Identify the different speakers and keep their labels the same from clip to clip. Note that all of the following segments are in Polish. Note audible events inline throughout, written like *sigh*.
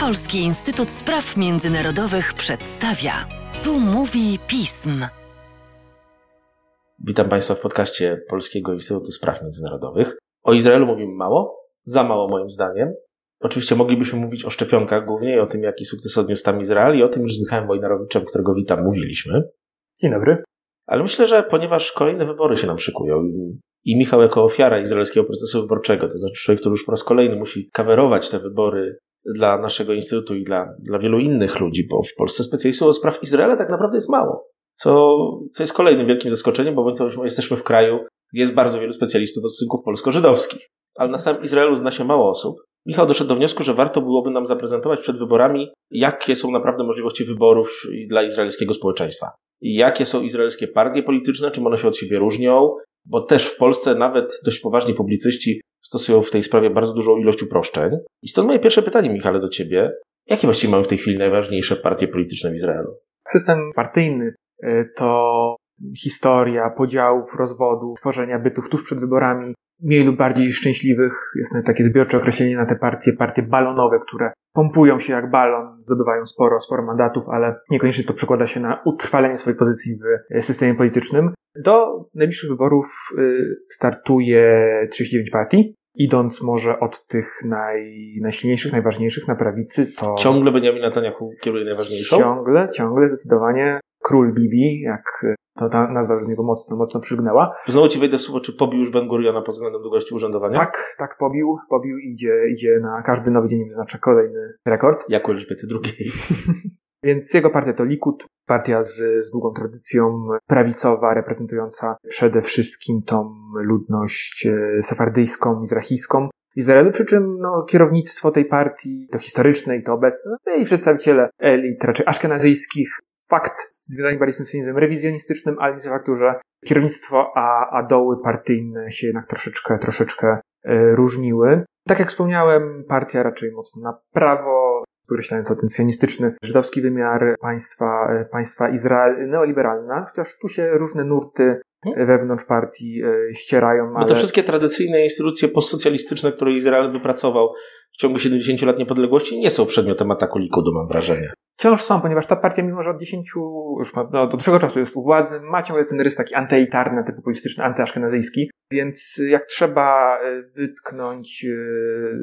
Speaker 1: Polski Instytut Spraw Międzynarodowych przedstawia. Tu mówi pism.
Speaker 2: Witam Państwa w podcaście Polskiego Instytutu Spraw Międzynarodowych. O Izraelu mówimy mało, za mało moim zdaniem. Oczywiście moglibyśmy mówić o szczepionkach głównie i o tym, jaki sukces odniósł tam Izrael i o tym już z Michałem Wojnarowiczem, którego witam, mówiliśmy.
Speaker 3: Dzień dobry.
Speaker 2: Ale myślę, że ponieważ kolejne wybory się nam szykują i Michał jako ofiara izraelskiego procesu wyborczego, to znaczy człowiek, który już po raz kolejny musi kawerować te wybory dla naszego instytutu i dla, dla wielu innych ludzi, bo w Polsce specjalistów od spraw Izraela tak naprawdę jest mało. Co, co jest kolejnym wielkim zaskoczeniem, bo jesteśmy w kraju, gdzie jest bardzo wielu specjalistów od stosunków polsko-żydowskich. Ale na samym Izraelu zna się mało osób. Michał doszedł do wniosku, że warto byłoby nam zaprezentować przed wyborami, jakie są naprawdę możliwości wyborów dla izraelskiego społeczeństwa. I jakie są izraelskie partie polityczne, czym one się od siebie różnią, bo też w Polsce nawet dość poważni publicyści stosują w tej sprawie bardzo dużą ilość uproszczeń. I stąd moje pierwsze pytanie, Michale, do ciebie. Jakie właściwie mamy w tej chwili najważniejsze partie polityczne w Izraelu?
Speaker 3: System partyjny y, to historia podziałów, rozwodu, tworzenia bytów tuż przed wyborami, mniej lub bardziej szczęśliwych. Jest nawet takie zbiorcze określenie na te partie, partie balonowe, które pompują się jak balon, zdobywają sporo, sporo mandatów, ale niekoniecznie to przekłada się na utrwalenie swojej pozycji w e, systemie politycznym. Do najbliższych wyborów y, startuje 39 partii. Idąc może od tych naj, najsilniejszych, najważniejszych na prawicy, to.
Speaker 2: Ciągle Benjamin Netanyahu kieruje najważniejszą?
Speaker 3: Ciągle, ciągle, zdecydowanie. Król Bibi, jak to ta nazwa do niego mocno, mocno przygnęła.
Speaker 2: Znowu ci wejdę w słowo, czy pobił już Ben Guriona pod względem długości urzędowania?
Speaker 3: Tak, tak, pobił, pobił, idzie, idzie na każdy nowy dzień wyznacza kolejny rekord.
Speaker 2: Jak u Elżbiety II. *laughs* *laughs*
Speaker 3: Więc jego partia to Likud, partia z, z długą tradycją prawicowa, reprezentująca przede wszystkim tą ludność e, sefardyjską, mizrachijską. Izraelu, przy czym no, kierownictwo tej partii, to historyczne i to obecne, no i przedstawiciele elit raczej aszkenazyjskich, fakt związany bardziej z tym cynizmem rewizjonistycznym, ale z faktu, że kierownictwo, a, a doły partyjne się jednak troszeczkę, troszeczkę e, różniły. Tak jak wspomniałem, partia raczej mocno na prawo, podkreślając o ten sionistyczny żydowski wymiar państwa, e, państwa Izrael, neoliberalna, chociaż tu się różne nurty mhm. wewnątrz partii e, ścierają.
Speaker 2: Ale... Bo te wszystkie tradycyjne instytucje postsocjalistyczne, które Izrael wypracował w ciągu 70 lat niepodległości, nie są przedmiotem ataku Likudu, mam wrażenie.
Speaker 3: Wciąż są, ponieważ ta partia, mimo że od 10, już no, do dłuższego czasu jest u władzy, ma ciągle ten rys taki antyelitarny, typu polityczny, antyaszkenazyjski, więc jak trzeba e, wytknąć e,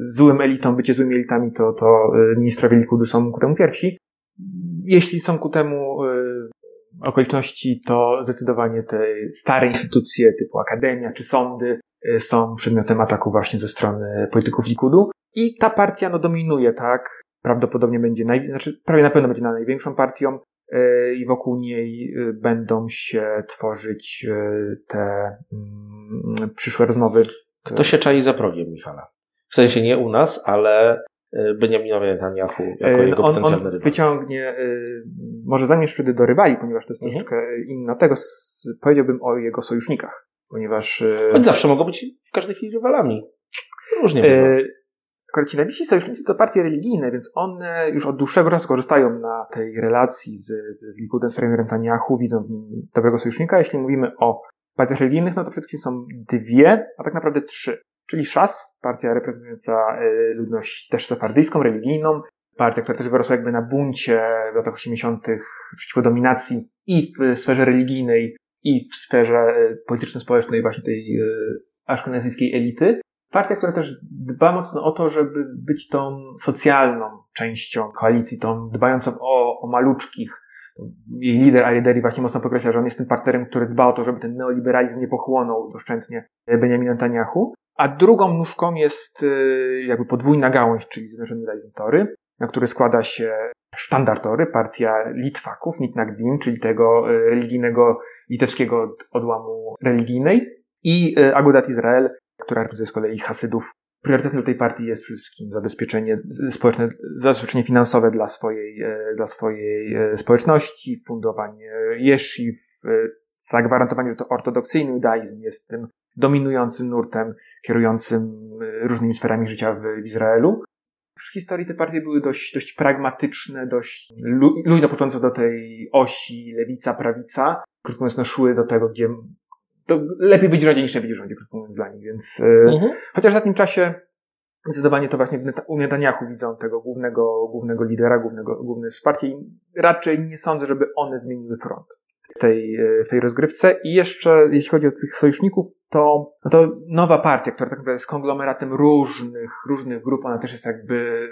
Speaker 3: złym elitom, bycie złymi elitami, to, to e, ministrowie Likudu są ku temu pierwsi. Jeśli są ku temu okoliczności, to zdecydowanie te stare instytucje typu akademia czy sądy są przedmiotem ataku właśnie ze strony polityków Likudu. I ta partia no, dominuje, tak? Prawdopodobnie będzie, naj, znaczy prawie na pewno będzie na największą partią yy, i wokół niej yy, będą się tworzyć yy, te mm, przyszłe rozmowy.
Speaker 2: Kto się czai za progiem Michala? W sensie nie u nas, ale Benjaminowi Netanyahu jako jego on, potencjalny on rywal.
Speaker 3: wyciągnie, może zanim wtedy do rywali, ponieważ to jest mhm. troszeczkę inna tego, powiedziałbym o jego sojusznikach, ponieważ...
Speaker 2: Choć zawsze mogą być w każdej chwili rywalami. Różnie bywa.
Speaker 3: Akurat ci najbliżsi sojusznicy to partie religijne, więc one już od dłuższego czasu korzystają na tej relacji z, z, z Likudem, z premierem Netanyahu, widzą w nim dobrego sojusznika. Jeśli mówimy o partiach religijnych, no to przede wszystkim są dwie, a tak naprawdę trzy. Czyli Szas, partia reprezentująca e, ludność też sefardyjską, religijną, partia, która też wyrosła jakby na buncie w latach 80. przeciwko dominacji i w sferze religijnej, i w sferze e, polityczno-społecznej właśnie tej e, aszkenazyjskiej elity. Partia, która też dba mocno o to, żeby być tą socjalną częścią koalicji, tą dbającą o, o maluczkich. Jej lider Ariederi właśnie mocno podkreśla, że on jest tym partnerem, który dba o to, żeby ten neoliberalizm nie pochłonął doszczętnie Benjamin Netanyahu. A drugą nóżką jest y, jakby podwójna gałąź, czyli Zjednoczony Judaizm Tory, na który składa się sztandartory, partia Litwaków, Mitnagdim, czyli tego y, religijnego, litewskiego odłamu religijnej i y, Agudat Izrael, która reprezentuje z kolei Hasydów. Priorytetem tej partii jest przede wszystkim zabezpieczenie społeczne, zabezpieczenie finansowe dla swojej, e, dla swojej e, społeczności, fundowanie jesziw, e, zagwarantowanie, że to ortodoksyjny judaizm jest tym dominującym nurtem kierującym różnymi sferami życia w Izraelu. W historii te partie były dość, dość pragmatyczne, dość luźno podążające do tej osi lewica-prawica. Krótko mówiąc, no, szły do tego, gdzie to lepiej być rządzie niż nie być rządzie, krótko mówiąc dla nich, więc e, mhm. chociaż w ostatnim czasie Zdecydowanie to właśnie u Netanyahu widzą tego głównego, głównego lidera, głównego, główne wsparcie i raczej nie sądzę, żeby one zmieniły front w tej, w tej rozgrywce. I jeszcze, jeśli chodzi o tych sojuszników, to, no to nowa partia, która tak naprawdę jest konglomeratem różnych, różnych grup, ona też jest jakby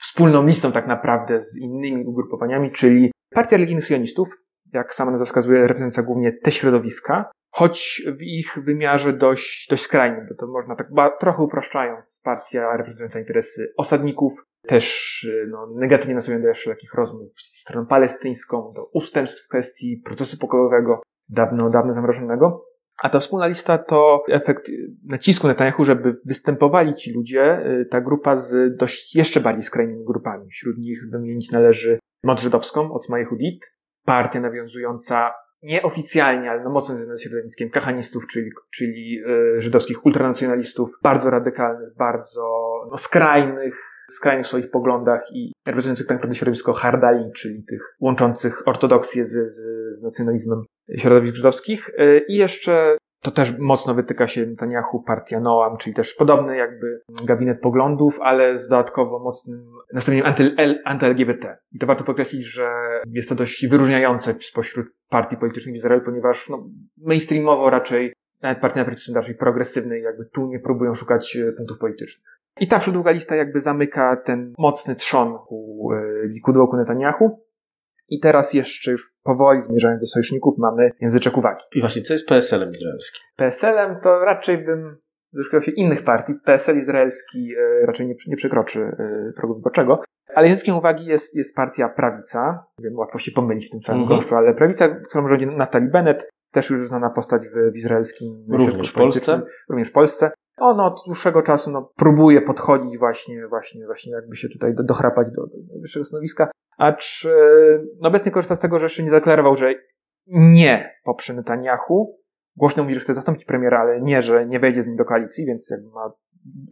Speaker 3: wspólną listą tak naprawdę z innymi ugrupowaniami, czyli Partia Religijnych Sionistów, jak sama nazwa wskazuje, reprezentująca głównie te środowiska, choć w ich wymiarze dość, dość skrajnym, bo to można tak trochę upraszczając, partia reprezentująca interesy osadników, też no, negatywnie nastawiona do wszelkich rozmów z stroną palestyńską, do ustępstw w kwestii procesu pokojowego, dawno, dawno zamrożonego. A ta wspólna lista to efekt nacisku Netanyahu, żeby występowali ci ludzie, y, ta grupa z dość jeszcze bardziej skrajnymi grupami. Wśród nich wymienić należy moc żydowską, Otzma Yehudit, partia nawiązująca nieoficjalnie, ale no mocno związana z środowiskiem kachanistów, czyli, czyli y, żydowskich ultranacjonalistów, bardzo radykalnych, bardzo no, skrajnych, skrajnych w swoich poglądach i reprezentujących tak naprawdę środowisko Hardali, czyli tych łączących ortodoksję z, z, z nacjonalizmem środowisk żydowskich. Y, I jeszcze to też mocno wytyka się Netanyahu, partia Noam, czyli też podobny jakby gabinet poglądów, ale z dodatkowo mocnym nastawieniem anty-LGBT. I to warto podkreślić, że jest to dość wyróżniające spośród partii politycznych w Izraelu, ponieważ no, mainstreamowo raczej nawet partie naprawdę raczej progresywnej, jakby tu nie próbują szukać e, punktów politycznych. I ta przydługa lista jakby zamyka ten mocny trzon u e, Likudu wokół Netanyahu. I teraz jeszcze już powoli zmierzając do sojuszników mamy języczek uwagi.
Speaker 2: I właśnie, co jest PSL-em izraelskim?
Speaker 3: PSL-em to raczej bym doszukał się innych partii. PSL izraelski e, raczej nie, nie przekroczy e, progu wyborczego. Ale językiem uwagi jest, jest partia prawica. Wiem, łatwo się pomylić w tym samym mhm. gąszczu, ale prawica, którą rządzi Natali Bennett, też już znana postać w, w izraelskim
Speaker 2: Również w Polsce.
Speaker 3: Również w Polsce. Ono od dłuższego czasu no, próbuje podchodzić właśnie, właśnie, właśnie jakby się tutaj do, dochrapać do, do najwyższego stanowiska, acz no, obecnie korzysta z tego, że jeszcze nie zadeklarował, że nie poprze Netanyahu. Głośno mówi, że chce zastąpić premiera, ale nie, że nie wejdzie z nim do koalicji, więc ma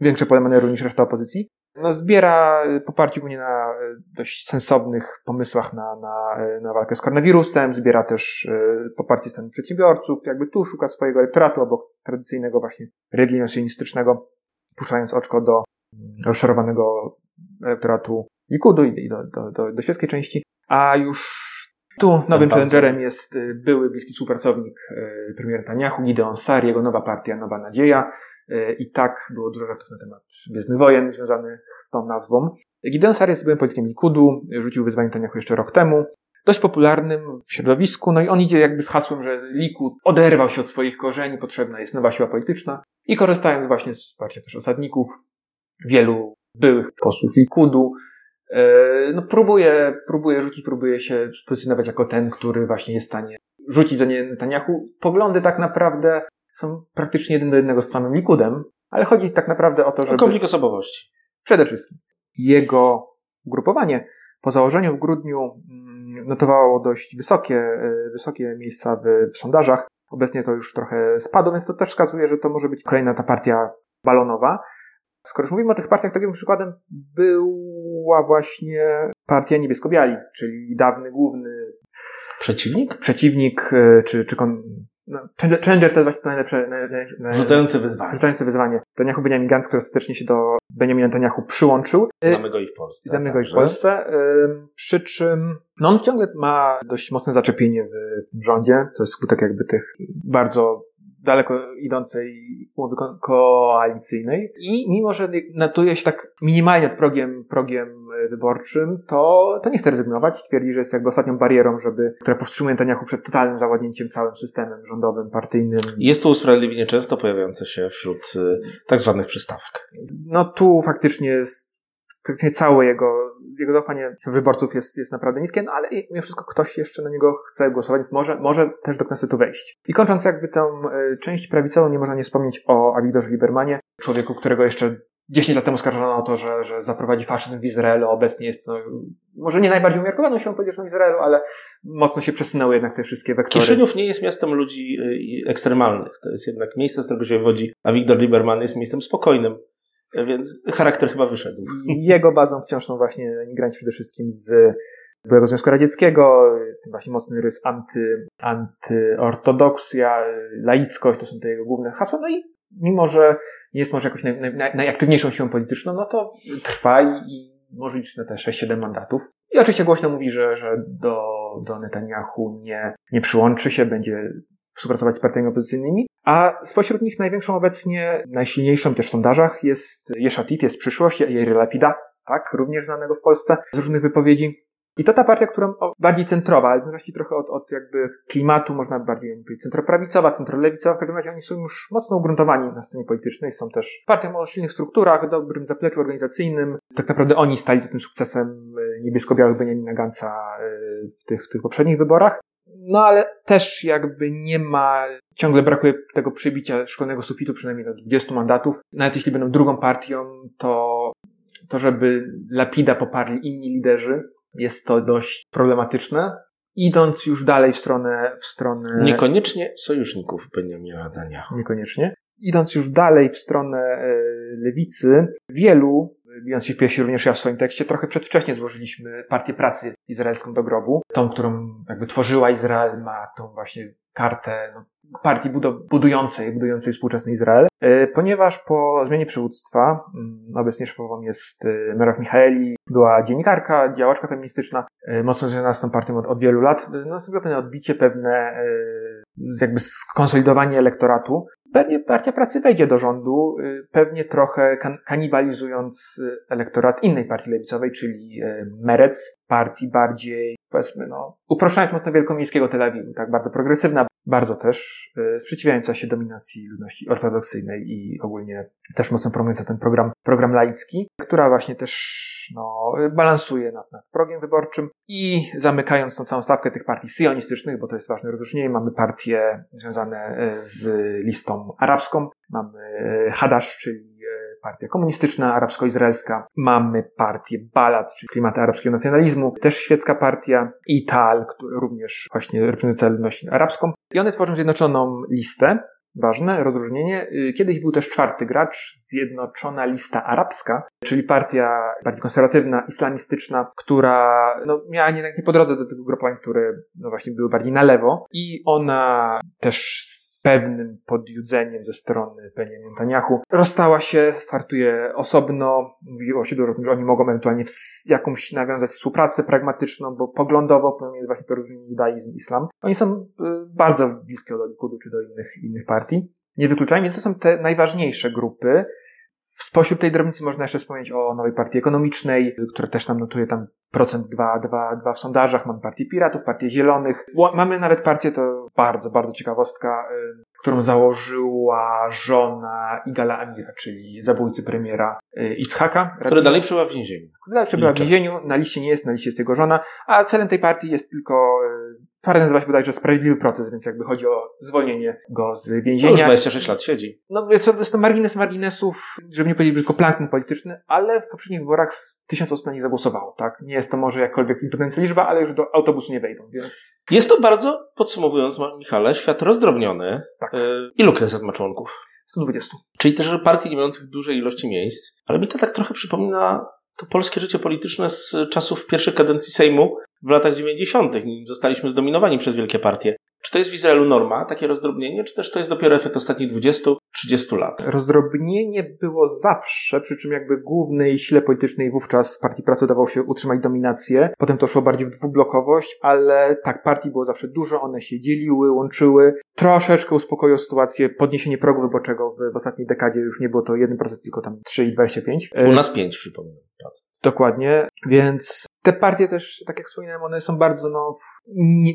Speaker 3: większe pole maneru niż reszta opozycji. No, zbiera poparcie głównie na e, dość sensownych pomysłach na, na, e, na walkę z koronawirusem, zbiera też poparcie stanu przedsiębiorców, jakby tu szuka swojego elektoratu obok tradycyjnego właśnie religijno-sionistycznego, puszczając oczko do rozszarowanego elektoratu I do, do, do, do świeckiej części, a już tu nowym challengerem jest y, były bliski współpracownik y, premiera Taniahu, Gideon Sar, jego nowa partia Nowa Nadzieja. Y, I tak było dużo żartów na temat Gwiezdnych Wojen związanych z tą nazwą. Gideon Sar jest byłym politykiem Likudu, rzucił wyzwanie Taniahu jeszcze rok temu. Dość popularnym w środowisku, no i on idzie jakby z hasłem, że Likud oderwał się od swoich korzeni, potrzebna jest nowa siła polityczna i korzystając właśnie z wsparcia też osadników, wielu byłych posłów Likudu, no próbuje, próbuje rzucić, próbuje się pozycjonować jako ten, który właśnie jest w stanie rzucić do Netanyahu. Poglądy tak naprawdę są praktycznie jeden do jednego z samym Likudem, ale chodzi tak naprawdę o to, że.
Speaker 2: Konflikt osobowości.
Speaker 3: Przede wszystkim. Jego ugrupowanie po założeniu w grudniu mm, notowało dość wysokie, e, wysokie miejsca w, w sondażach. Obecnie to już trochę spadło, więc to też wskazuje, że to może być kolejna ta partia balonowa. Skoro już mówimy o tych partiach, takim przykładem była właśnie partia niebiesko-biali, czyli dawny główny
Speaker 2: przeciwnik,
Speaker 3: przeciwnik e, czy, czy kon... no, Challenger to jest właśnie to najlepsze.
Speaker 2: Naj, rzucające wyzwanie.
Speaker 3: Rzucające wyzwanie. Netanyahu Benjamin Gantz, który ostatecznie się do Benjamina Netanyahu przyłączył.
Speaker 2: E, Znamy go i w Polsce.
Speaker 3: Znamy go i w Polsce. Przy czym no on ciągle ma dość mocne zaczepienie w, w tym rządzie. To jest skutek jakby tych bardzo daleko idącej umowy ko koalicyjnej i mimo, że notuje się tak minimalnie nad progiem, progiem wyborczym, to, to nie chce rezygnować. Twierdzi, że jest jakby ostatnią barierą, żeby, która powstrzymuje Netanyahu przed totalnym zawładnięciem całym systemem rządowym, partyjnym.
Speaker 2: Jest to usprawiedliwienie często pojawiające się wśród y, tak zwanych przystawek.
Speaker 3: No tu faktycznie jest faktycznie całe jego, jego zaufanie wyborców jest, jest naprawdę niskie, no ale mimo wszystko ktoś jeszcze na niego chce głosować, więc może, może też do Knesetu wejść. I kończąc jakby tę e, część prawicową, nie można nie wspomnieć o Avigdorze Libermanie, człowieku, którego jeszcze 10 lat temu skarżono o to, że, że zaprowadzi faszyzm w Izraelu. Obecnie jest no, może nie najbardziej umiarkowaną siłą polityczną Izraelu, ale mocno się przesunęły jednak te wszystkie wektory.
Speaker 2: Kiszyniów nie jest miastem ludzi e, ekstremalnych. To jest jednak miejsce, z którego się wywodzi. A Wiktor Lieberman jest miejscem spokojnym. Więc charakter chyba wyszedł.
Speaker 3: Jego bazą wciąż są właśnie emigranci przede wszystkim z byłego Związku Radzieckiego, właśnie mocny rys anty, antyortodoksja, laickość, to są te jego główne hasła. No i mimo że nie jest może jakoś naj, naj, najaktywniejszą siłą polityczną, no to trwa i, i może liczyć na te 6-7 mandatów. I oczywiście głośno mówi, że, że do, do Netanyahu nie, nie przyłączy się, będzie współpracować z partiami opozycyjnymi. A spośród nich największą obecnie, najsilniejszą też w sondażach jest Jeszatit, jest przyszłość, Jair Lapida, tak, również znanego w Polsce z różnych wypowiedzi. I to ta partia, która bardziej centrowa, ale w zależności trochę od, od jakby klimatu, można bardziej powiedzieć centroprawicowa, centrolewicowa. W każdym razie oni są już mocno ugruntowani na scenie politycznej. Są też partią o silnych strukturach, dobrym zapleczu organizacyjnym. Tak naprawdę oni stali za tym sukcesem e, niebiesko-białych Benjamina Gansa e, w tych, w tych poprzednich wyborach. No ale też jakby nie ma, ciągle brakuje tego przebicia szkolnego sufitu, przynajmniej do 20 mandatów. Nawet jeśli będą drugą partią, to, to żeby Lapida poparli inni liderzy, jest to dość problematyczne. Idąc już dalej w stronę, w stronę...
Speaker 2: Niekoniecznie sojuszników Benjamina Netanyahu.
Speaker 3: Niekoniecznie. Idąc już dalej w stronę e, lewicy, wielu, bijąc się w również ja w swoim tekście, trochę przedwcześnie złożyliśmy Partię Pracy Izraelską do grobu. Tą, którą jakby tworzyła Izrael, ma tą właśnie kartę no, partii budującej, budującej współczesny Izrael, e, ponieważ po zmianie przywództwa, mm, obecnie szefową jest e, Merav Michaeli, była dziennikarka, działaczka feministyczna, e, mocno związana z tą partią od, od wielu lat, nastąpiło pewne odbicie, pewne jakby skonsolidowanie elektoratu. Pewnie Partia Pracy wejdzie do rządu, pewnie trochę kanibalizując elektorat innej partii lewicowej, czyli Merec, partii bardziej, powiedzmy, no, uproszczając mocno wielkomiejskiego Tel Awiwu, tak, bardzo progresywna, bardzo też e, sprzeciwiająca się dominacji ludności ortodoksyjnej i ogólnie też mocno promująca ten program, program laicki, która właśnie też no, balansuje nad, nad progiem wyborczym i zamykając tą całą stawkę tych partii sionistycznych, bo to jest ważne rozróżnienie, mamy partie związane e, z listą arabską, mamy e, Hadasz, czyli partia komunistyczna arabsko-izraelska, mamy partię Balad, czyli klimat arabskiego nacjonalizmu, też świecka partia i Tal, który również właśnie reprezentuje ludność arabską. I one tworzą zjednoczoną listę, Ważne rozróżnienie. Y, kiedyś był też czwarty gracz, Zjednoczona Lista Arabska, czyli partia, partia konserwatywna, islamistyczna, która no, miała nie, nie po drodze do tych ugrupowań, które no, właśnie były bardziej na lewo i ona też pewnym podjudzeniem ze strony Benjamin Netanyahu. Rozstała się, startuje osobno. Mówiło się dużo o tym, że oni mogą ewentualnie jakąś nawiązać współpracę pragmatyczną, bo poglądowo pomiędzy właśnie to rozróżnienie judaizm, islam. Oni są y, bardzo bliskie do Likudu czy do innych, innych partii. Nie wykluczają, więc to są te najważniejsze grupy. Spośród tej drobnicy można jeszcze wspomnieć o nowej partii ekonomicznej, która też nam notuje tam procent 2, 2, 2 w sondażach. Mamy partię piratów, partię zielonych. Mamy nawet partię, to bardzo, bardzo ciekawostka, którą założyła żona Igala Amira, czyli zabójcy premiera y, Itzhaka.
Speaker 2: Który dalej przebywa w więzieniu.
Speaker 3: Który dalej przebywa w więzieniu, na liście nie jest, na liście jest jego żona, a celem tej partii jest tylko, y, parę nazywa się bodajże Sprawiedliwy Proces, więc jakby chodzi o zwolnienie go z więzienia. No
Speaker 2: już 26 lat siedzi.
Speaker 3: No jest to, jest to margines marginesów, żeby nie powiedzieć tylko plankton polityczny, ale w poprzednich wyborach tysiąc osób na nie zagłosowało, tak? Nie jest to może jakkolwiek imponująca liczba, ale już do autobusu nie wejdą, więc...
Speaker 2: Jest to bardzo, podsumowując Michale, świat rozdrobniony.
Speaker 3: Tak.
Speaker 2: Y, ilu Kneset ma członków?
Speaker 3: 120.
Speaker 2: Czyli też partii nie mających dużej ilości miejsc, ale mi to tak trochę przypomina to polskie życie polityczne z czasów pierwszej kadencji Sejmu w latach 90. Zostaliśmy zdominowani przez wielkie partie. Czy to jest w Izraelu norma, takie rozdrobnienie, czy też to jest dopiero efekt ostatnich 20-30 lat?
Speaker 3: Rozdrobnienie było zawsze, przy czym jakby głównej sile politycznej wówczas Partii Pracy udawało się utrzymać dominację. Potem to szło bardziej w dwublokowość, ale tak, partii było zawsze dużo, one się dzieliły, łączyły. Troszeczkę uspokoiło sytuację podniesienie progu wyborczego w, w ostatniej dekadzie. Już nie było to 1%, tylko tam 3,25%.
Speaker 2: U nas 5, przypominam.
Speaker 3: Dokładnie, więc te partie też, tak jak wspominałem, one są bardzo, no,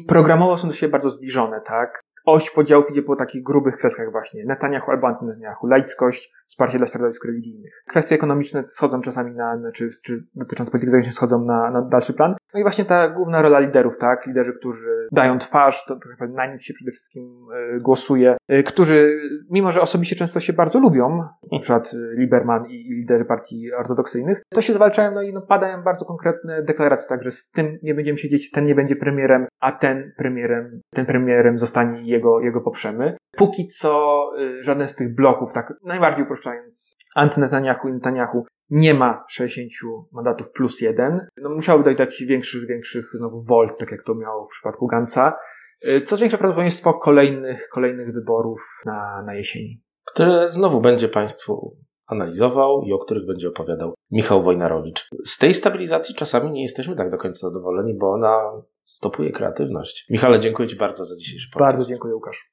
Speaker 3: programowo są do siebie bardzo zbliżone, tak? Oś podziałów idzie po takich grubych kreskach właśnie. Netanyahu albo anty-Netanyahu. Laickość, wsparcie dla środowisk religijnych. Kwestie ekonomiczne schodzą czasami na, czy, czy dotyczące polityki zagranicznej schodzą na, na dalszy plan. No i właśnie ta główna rola liderów, tak? Liderzy, którzy dają twarz, to, to na nich się przede wszystkim y, głosuje, y, którzy, mimo że osobiście często się bardzo lubią, na przykład Liberman i, liderzy partii ortodoksyjnych, to się zwalczają, no i no, padają bardzo konkretne deklaracje, tak, że z tym nie będziemy siedzieć, ten nie będzie premierem, a ten premierem, ten premierem zostanie jego, jego poprzemy. Póki co y, żaden z tych bloków, tak najbardziej uproszczając, anty-Netanyahu i Netanyahu nie ma 60 mandatów plus jeden. No, musiałoby dojść do jakichś większych, większych znowu volt, tak jak to miało w przypadku Gansa. Y, co zwiększa prawdopodobieństwo kolejnych, kolejnych wyborów na, na jesieni.
Speaker 2: które znowu będzie Państwu analizował i o których będzie opowiadał Michał Wojnarowicz. Z tej stabilizacji czasami nie jesteśmy tak do końca zadowoleni, bo ona stopuje kreatywność. Michale, dziękuję Ci bardzo za dzisiejszy podcast.
Speaker 3: Bardzo dziękuję, Łukasz.